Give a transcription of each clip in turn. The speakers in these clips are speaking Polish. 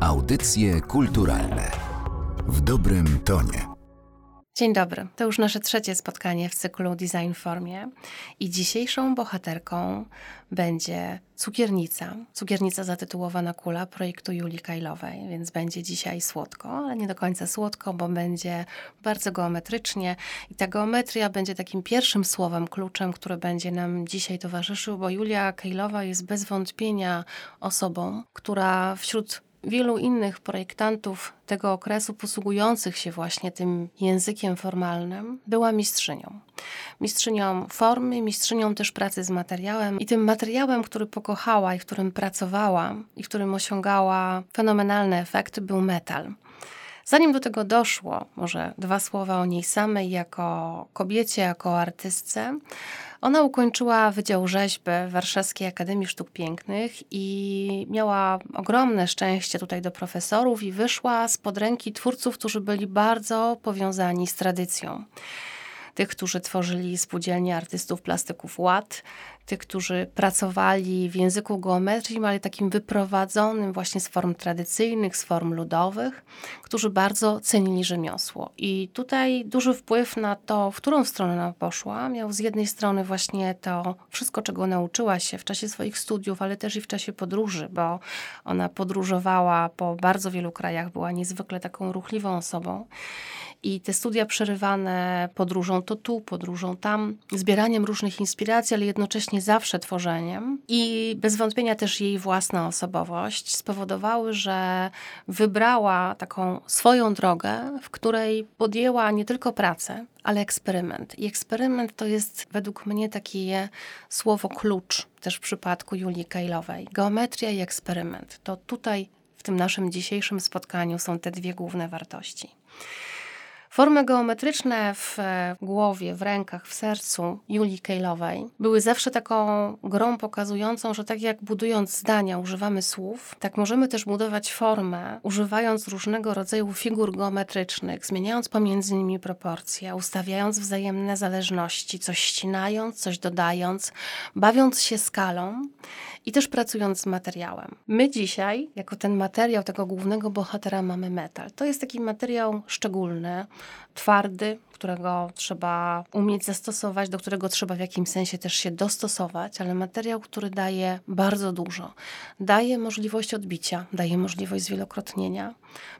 Audycje kulturalne w dobrym tonie. Dzień dobry. To już nasze trzecie spotkanie w cyklu Design Formie i dzisiejszą bohaterką będzie cukiernica. Cukiernica zatytułowana Kula projektu Julii Kajlowej, więc będzie dzisiaj słodko, ale nie do końca słodko, bo będzie bardzo geometrycznie i ta geometria będzie takim pierwszym słowem, kluczem, który będzie nam dzisiaj towarzyszył, bo Julia Kajlowa jest bez wątpienia osobą, która wśród wielu innych projektantów tego okresu, posługujących się właśnie tym językiem formalnym, była mistrzynią. Mistrzynią formy, mistrzynią też pracy z materiałem i tym materiałem, który pokochała i w którym pracowała i w którym osiągała fenomenalne efekty, był metal. Zanim do tego doszło, może dwa słowa o niej samej jako kobiecie, jako artystce. Ona ukończyła Wydział Rzeźby Warszawskiej Akademii Sztuk Pięknych i miała ogromne szczęście tutaj do profesorów i wyszła spod ręki twórców, którzy byli bardzo powiązani z tradycją tych, którzy tworzyli spółdzielnie artystów plastyków ład, tych, którzy pracowali w języku geometrii, ale takim wyprowadzonym właśnie z form tradycyjnych, z form ludowych, którzy bardzo cenili rzemiosło. I tutaj duży wpływ na to, w którą stronę ona poszła, miał z jednej strony właśnie to wszystko, czego nauczyła się w czasie swoich studiów, ale też i w czasie podróży, bo ona podróżowała po bardzo wielu krajach, była niezwykle taką ruchliwą osobą. I te studia przerywane podróżą to tu, podróżą tam, zbieraniem różnych inspiracji, ale jednocześnie zawsze tworzeniem. I bez wątpienia też jej własna osobowość spowodowały, że wybrała taką swoją drogę, w której podjęła nie tylko pracę, ale eksperyment. I eksperyment to jest według mnie takie słowo klucz też w przypadku Julii Kejlowej. Geometria i eksperyment. To tutaj w tym naszym dzisiejszym spotkaniu są te dwie główne wartości. Formy geometryczne w głowie, w rękach, w sercu Julii Kejlowej były zawsze taką grą pokazującą, że tak jak budując zdania używamy słów, tak możemy też budować formę, używając różnego rodzaju figur geometrycznych, zmieniając pomiędzy nimi proporcje, ustawiając wzajemne zależności, coś ścinając, coś dodając, bawiąc się skalą i też pracując z materiałem. My dzisiaj, jako ten materiał tego głównego bohatera, mamy metal. To jest taki materiał szczególny, twardy, którego trzeba umieć zastosować, do którego trzeba w jakimś sensie też się dostosować, ale materiał, który daje bardzo dużo. Daje możliwość odbicia, daje możliwość zwielokrotnienia,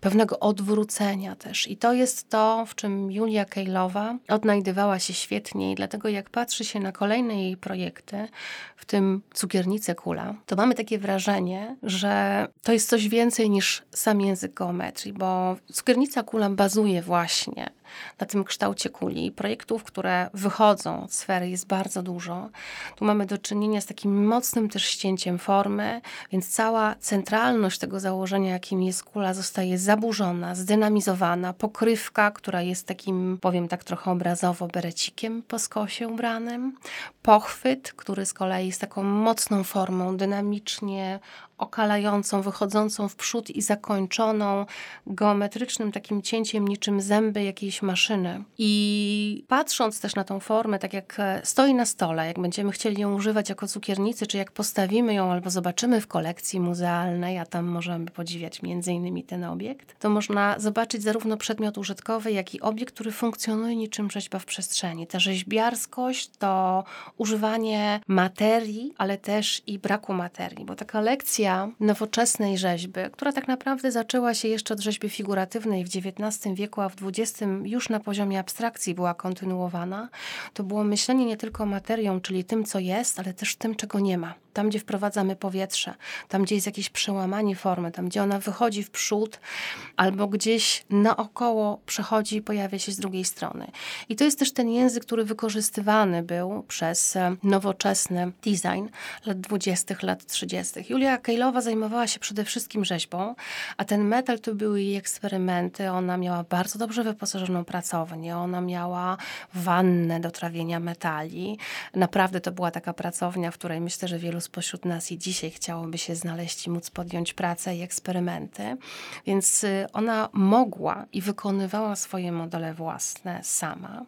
pewnego odwrócenia też. I to jest to, w czym Julia Kejlowa odnajdywała się świetnie i dlatego jak patrzy się na kolejne jej projekty, w tym Cukiernice Kula, to mamy takie wrażenie, że to jest coś więcej niż sam język geometrii, bo Cukiernica Kula bazuje właśnie na tym kształcie kuli. Projektów, które wychodzą z sfery jest bardzo dużo. Tu mamy do czynienia z takim mocnym też ścięciem formy, więc cała centralność tego założenia, jakim jest kula, zostaje zaburzona, zdynamizowana. Pokrywka, która jest takim, powiem tak trochę obrazowo, berecikiem po skosie ubranym. Pochwyt, który z kolei jest taką mocną formą, dynamicznie okalającą, wychodzącą w przód i zakończoną geometrycznym takim cięciem niczym zęby jakiejś maszyny. I patrząc też na tą formę, tak jak e, stoi na stole, jak będziemy chcieli ją używać jako cukiernicy, czy jak postawimy ją albo zobaczymy w kolekcji muzealnej, a tam możemy podziwiać między innymi ten obiekt, to można zobaczyć zarówno przedmiot użytkowy, jak i obiekt, który funkcjonuje niczym rzeźba w przestrzeni. Ta rzeźbiarskość to używanie materii, ale też i braku materii, bo taka lekcja nowoczesnej rzeźby, która tak naprawdę zaczęła się jeszcze od rzeźby figuratywnej w XIX wieku, a w XX już na poziomie abstrakcji była kontynuowana, to było myślenie nie tylko materią, czyli tym, co jest, ale też tym, czego nie ma tam gdzie wprowadzamy powietrze, tam gdzie jest jakieś przełamanie formy, tam gdzie ona wychodzi w przód albo gdzieś naokoło przechodzi i pojawia się z drugiej strony. I to jest też ten język, który wykorzystywany był przez e, nowoczesny design lat 20., lat 30. Julia Kejlowa zajmowała się przede wszystkim rzeźbą, a ten metal to były jej eksperymenty. Ona miała bardzo dobrze wyposażoną pracownię, ona miała wannę do trawienia metali. Naprawdę to była taka pracownia, w której myślę, że wielu spośród nas i dzisiaj chciałoby się znaleźć i móc podjąć pracę i eksperymenty. Więc y, ona mogła i wykonywała swoje modele własne sama.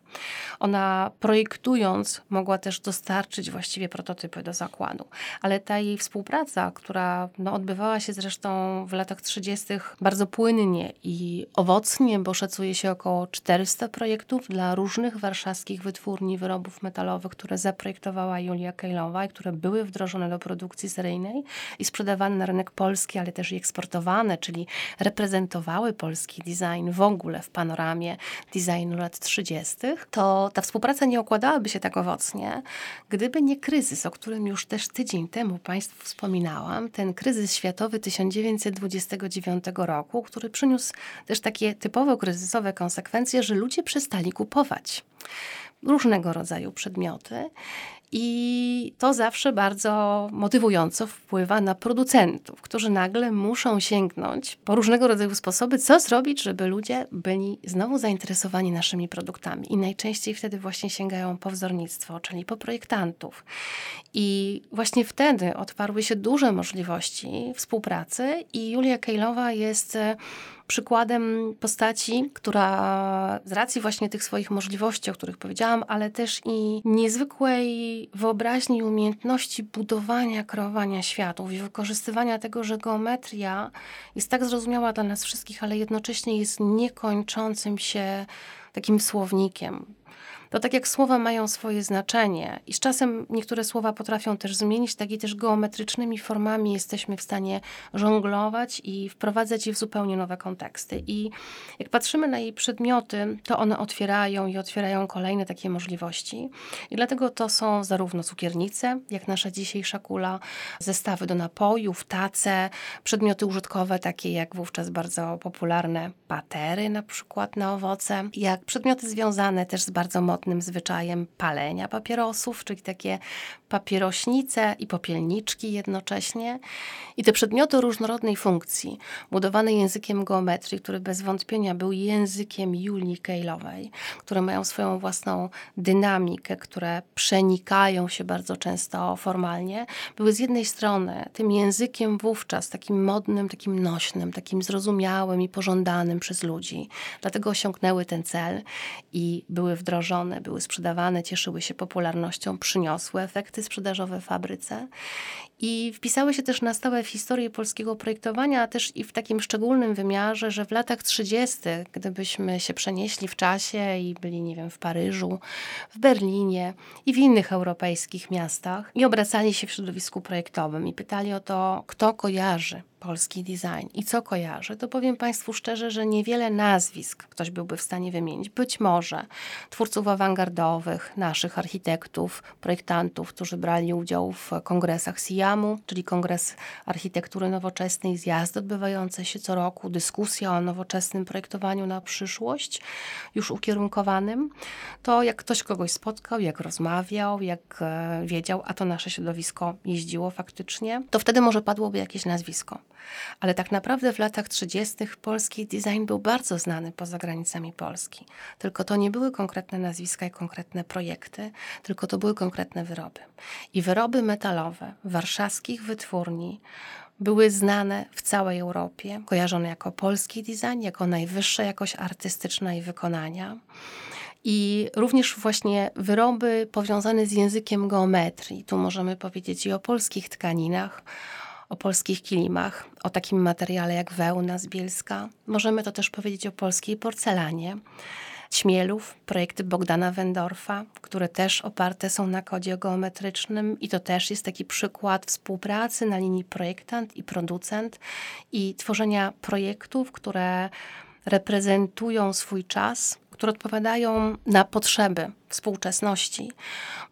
Ona projektując mogła też dostarczyć właściwie prototypy do zakładu. Ale ta jej współpraca, która no, odbywała się zresztą w latach 30. bardzo płynnie i owocnie, bo szacuje się około 400 projektów dla różnych warszawskich wytwórni wyrobów metalowych, które zaprojektowała Julia Kejlowa i które były wdrożone do produkcji seryjnej i sprzedawane na rynek polski, ale też i eksportowane, czyli reprezentowały polski design w ogóle w panoramie designu lat 30., to ta współpraca nie układałaby się tak owocnie, gdyby nie kryzys, o którym już też tydzień temu Państwu wspominałam, ten kryzys światowy 1929 roku, który przyniósł też takie typowo kryzysowe konsekwencje, że ludzie przestali kupować różnego rodzaju przedmioty. I to zawsze bardzo motywująco wpływa na producentów, którzy nagle muszą sięgnąć po różnego rodzaju sposoby, co zrobić, żeby ludzie byli znowu zainteresowani naszymi produktami. I najczęściej wtedy właśnie sięgają po wzornictwo, czyli po projektantów. I właśnie wtedy otwarły się duże możliwości współpracy, i Julia Kejlowa jest przykładem postaci, która z racji właśnie tych swoich możliwości, o których powiedziałam, ale też i niezwykłej wyobraźni i umiejętności budowania, kreowania światów i wykorzystywania tego, że geometria jest tak zrozumiała dla nas wszystkich, ale jednocześnie jest niekończącym się takim słownikiem, to tak jak słowa mają swoje znaczenie i z czasem niektóre słowa potrafią też zmienić, tak i też geometrycznymi formami jesteśmy w stanie żonglować i wprowadzać je w zupełnie nowe konteksty. I jak patrzymy na jej przedmioty, to one otwierają i otwierają kolejne takie możliwości. I dlatego to są zarówno cukiernice, jak nasza dzisiejsza kula, zestawy do napojów, tace, przedmioty użytkowe, takie jak wówczas bardzo popularne patery, na przykład na owoce, jak przedmioty związane też z bardzo mocnym istotnym zwyczajem palenia papierosów, czyli takie papierośnice i popielniczki jednocześnie. I te przedmioty różnorodnej funkcji, budowane językiem geometrii, który bez wątpienia był językiem Julii Kejlowej, które mają swoją własną dynamikę, które przenikają się bardzo często formalnie, były z jednej strony tym językiem wówczas takim modnym, takim nośnym, takim zrozumiałym i pożądanym przez ludzi. Dlatego osiągnęły ten cel i były wdrożone były sprzedawane, cieszyły się popularnością, przyniosły efekty sprzedażowe fabryce i wpisały się też na stałe w historię polskiego projektowania, a też i w takim szczególnym wymiarze, że w latach 30., gdybyśmy się przenieśli w czasie i byli, nie wiem, w Paryżu, w Berlinie i w innych europejskich miastach i obracali się w środowisku projektowym i pytali o to, kto kojarzy polski design i co kojarzy, to powiem Państwu szczerze, że niewiele nazwisk ktoś byłby w stanie wymienić. Być może twórców awangardowych, naszych architektów, projektantów, którzy brali udział w kongresach SIAM-u, czyli Kongres Architektury Nowoczesnej, zjazd odbywający się co roku, dyskusja o nowoczesnym projektowaniu na przyszłość, już ukierunkowanym. To jak ktoś kogoś spotkał, jak rozmawiał, jak e, wiedział, a to nasze środowisko jeździło faktycznie, to wtedy może padłoby jakieś nazwisko. Ale tak naprawdę w latach 30. polski design był bardzo znany poza granicami Polski. Tylko to nie były konkretne nazwiska i konkretne projekty, tylko to były konkretne wyroby. I wyroby metalowe warszawskich wytwórni były znane w całej Europie, kojarzone jako polski design, jako najwyższa jakość artystyczna i wykonania. I również właśnie wyroby powiązane z językiem geometrii. Tu możemy powiedzieć i o polskich tkaninach, o polskich kilimach, o takim materiale jak wełna z Bielska. Możemy to też powiedzieć o polskiej porcelanie. Ćmielów, projekty Bogdana Wendorfa, które też oparte są na kodzie geometrycznym i to też jest taki przykład współpracy na linii projektant i producent i tworzenia projektów, które reprezentują swój czas, które odpowiadają na potrzeby współczesności,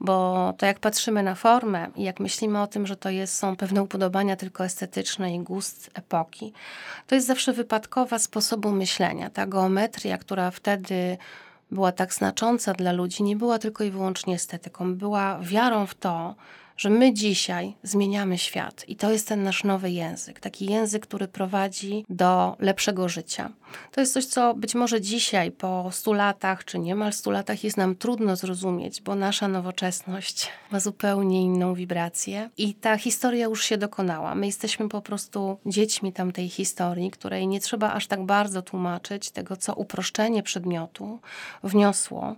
bo to jak patrzymy na formę i jak myślimy o tym, że to jest, są pewne upodobania tylko estetyczne i gust epoki, to jest zawsze wypadkowa sposobu myślenia. Ta geometria, która wtedy była tak znacząca dla ludzi, nie była tylko i wyłącznie estetyką, była wiarą w to, że my dzisiaj zmieniamy świat i to jest ten nasz nowy język, taki język, który prowadzi do lepszego życia. To jest coś, co być może dzisiaj, po stu latach, czy niemal stu latach, jest nam trudno zrozumieć, bo nasza nowoczesność ma zupełnie inną wibrację i ta historia już się dokonała. My jesteśmy po prostu dziećmi tamtej historii, której nie trzeba aż tak bardzo tłumaczyć tego, co uproszczenie przedmiotu wniosło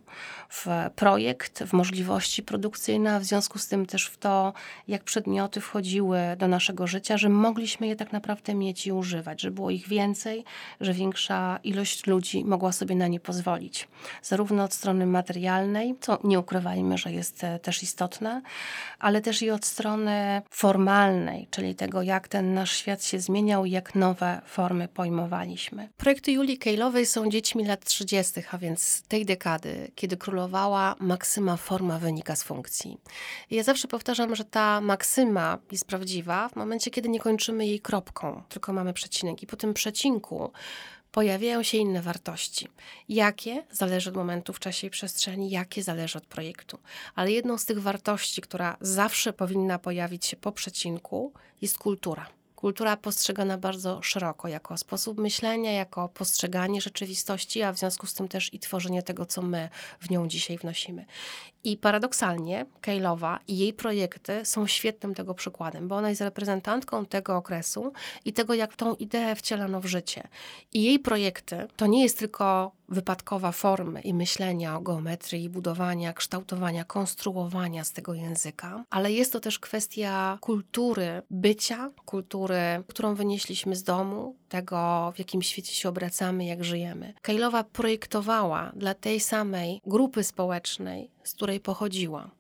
w projekt, w możliwości produkcyjne, a w związku z tym też w to, jak przedmioty wchodziły do naszego życia, że mogliśmy je tak naprawdę mieć i używać, że było ich więcej, że większa ilość ludzi mogła sobie na nie pozwolić. Zarówno od strony materialnej, co nie ukrywajmy, że jest e, też istotne, ale też i od strony formalnej, czyli tego, jak ten nasz świat się zmieniał i jak nowe formy pojmowaliśmy. Projekty Julii Kejlowej są dziećmi lat 30., a więc tej dekady, kiedy królowała maksyma forma wynika z funkcji. I ja zawsze powtarzam, że ta maksyma jest prawdziwa w momencie, kiedy nie kończymy jej kropką, tylko mamy przecinek. I po tym przecinku pojawiają się inne wartości. Jakie? Zależy od momentu w czasie i przestrzeni, jakie zależy od projektu. Ale jedną z tych wartości, która zawsze powinna pojawić się po przecinku, jest kultura. Kultura postrzegana bardzo szeroko, jako sposób myślenia, jako postrzeganie rzeczywistości, a w związku z tym też i tworzenie tego, co my w nią dzisiaj wnosimy. I paradoksalnie Kejlowa i jej projekty są świetnym tego przykładem, bo ona jest reprezentantką tego okresu i tego, jak tą ideę wcielano w życie. I jej projekty to nie jest tylko wypadkowa formy i myślenia o geometrii, budowania, kształtowania, konstruowania z tego języka, ale jest to też kwestia kultury bycia, kultury, którą wynieśliśmy z domu, tego, w jakim świecie się obracamy, jak żyjemy. Kejlowa projektowała dla tej samej grupy społecznej, z której pochodziła.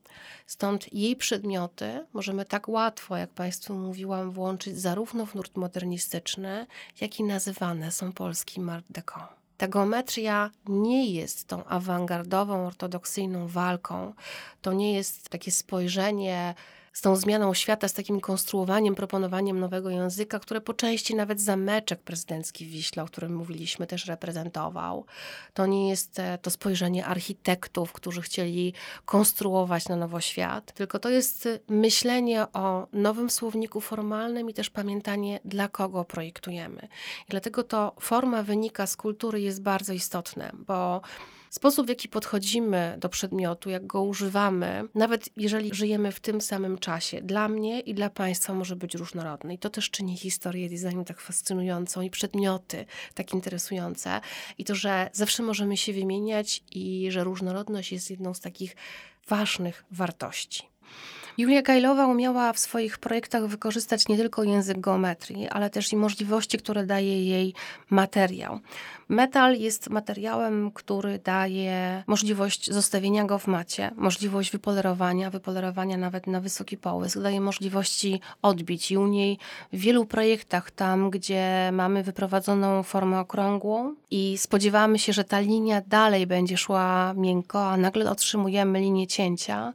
Stąd jej przedmioty możemy tak łatwo, jak Państwu mówiłam, włączyć zarówno w nurt modernistyczny, jak i nazywane są polskim art deco. Ta geometria nie jest tą awangardową, ortodoksyjną walką. To nie jest takie spojrzenie z tą zmianą świata, z takim konstruowaniem, proponowaniem nowego języka, które po części nawet zameczek prezydencki w Wiśle, o którym mówiliśmy, też reprezentował. To nie jest e, to spojrzenie architektów, którzy chcieli konstruować na nowo świat, tylko to jest e, myślenie o nowym słowniku formalnym i też pamiętanie, dla kogo projektujemy. I dlatego to forma wynika z kultury jest bardzo istotne, bo Sposób, w jaki podchodzimy do przedmiotu, jak go używamy, nawet jeżeli żyjemy w tym samym czasie, dla mnie i dla Państwa może być różnorodny. I to też czyni historię designu tak fascynującą i przedmioty tak interesujące. I to, że zawsze możemy się wymieniać i że różnorodność jest jedną z takich ważnych wartości. Julia Gajlowa umiała w swoich projektach wykorzystać nie tylko język geometrii, ale też i możliwości, które daje jej materiał. Metal jest materiałem, który daje możliwość zostawienia go w macie, możliwość wypolerowania, wypolerowania nawet na wysoki połysk, daje możliwości odbić i u niej w wielu projektach, tam gdzie mamy wyprowadzoną formę okrągłą i spodziewamy się, że ta linia dalej będzie szła miękko, a nagle otrzymujemy linię cięcia,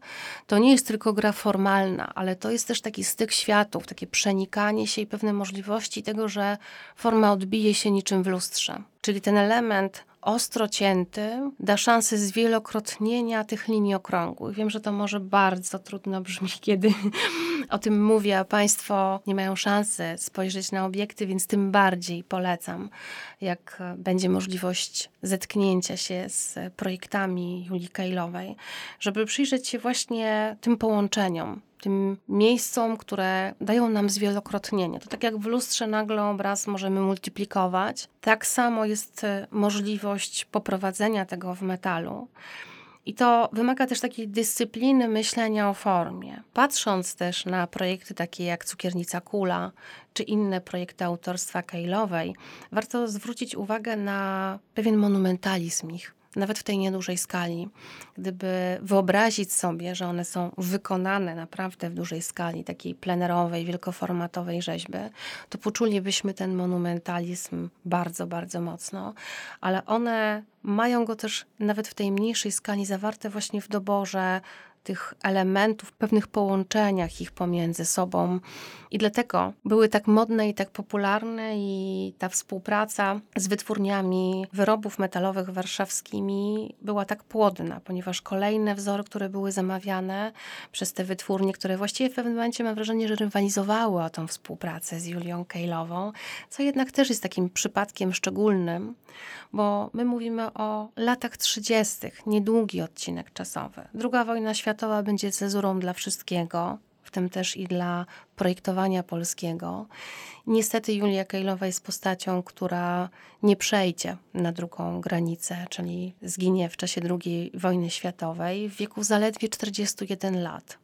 to nie jest tylko gra formalna, ale to jest też taki styk światów, takie przenikanie się i pewne możliwości tego, że forma odbije się niczym w lustrze. Czyli ten element ostro cięty da szansę zwielokrotnienia tych linii okrągłych. Wiem, że to może bardzo trudno brzmi, kiedy o tym mówię, a Państwo nie mają szansy spojrzeć na obiekty, więc tym bardziej polecam, jak będzie możliwość zetknięcia się z projektami Julii Kejlowej, żeby przyjrzeć się właśnie tym połączeniom tym miejscom, które dają nam zwielokrotnienie. To tak jak w lustrze nagle obraz możemy multiplikować, tak samo jest e, możliwość poprowadzenia tego w metalu. I to wymaga też takiej dyscypliny myślenia o formie. Patrząc też na projekty takie jak Cukiernica Kula, czy inne projekty autorstwa Kejlowej, warto zwrócić uwagę na pewien monumentalizm ich nawet w tej niedużej skali, gdyby wyobrazić sobie, że one są wykonane naprawdę w dużej skali, takiej plenerowej, wielkoformatowej rzeźby, to poczulibyśmy ten monumentalizm bardzo, bardzo mocno, ale one mają go też nawet w tej mniejszej skali zawarte właśnie w doborze tych elementów, pewnych połączeniach ich pomiędzy sobą. I dlatego były tak modne i tak popularne, i ta współpraca z wytwórniami wyrobów metalowych warszawskimi była tak płodna, ponieważ kolejne wzory, które były zamawiane przez te wytwórnie, które właściwie w pewnym momencie mam wrażenie, że rywalizowały o tą współpracę z Julią Kejlową, co jednak też jest takim przypadkiem szczególnym, bo my mówimy o latach 30., niedługi odcinek czasowy. Druga wojna światowa będzie cezurą dla wszystkiego, w tym też i dla projektowania polskiego. Niestety Julia Kejlowa jest postacią, która nie przejdzie na drugą granicę, czyli zginie w czasie II wojny światowej w wieku zaledwie 41 lat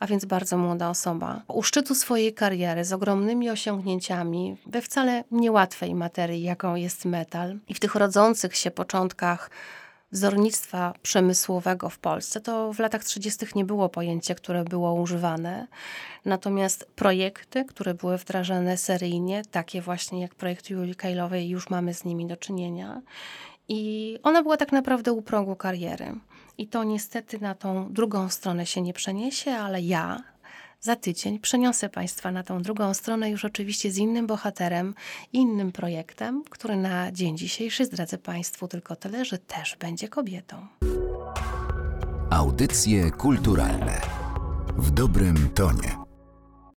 a więc bardzo młoda osoba. U szczytu swojej kariery z ogromnymi osiągnięciami we wcale niełatwej materii, jaką jest metal, i w tych rodzących się początkach wzornictwa przemysłowego w Polsce, to w latach 30. nie było pojęcia, które było używane. Natomiast projekty, które były wdrażane seryjnie, takie właśnie jak projekt Julii Kajlowej, już mamy z nimi do czynienia. I ona była tak naprawdę u progu kariery. I to niestety na tą drugą stronę się nie przeniesie, ale ja za tydzień przeniosę Państwa na tą drugą stronę, już oczywiście z innym bohaterem, innym projektem, który na dzień dzisiejszy zdradzę Państwu tylko tyle, że też będzie kobietą. Audycje kulturalne w dobrym tonie.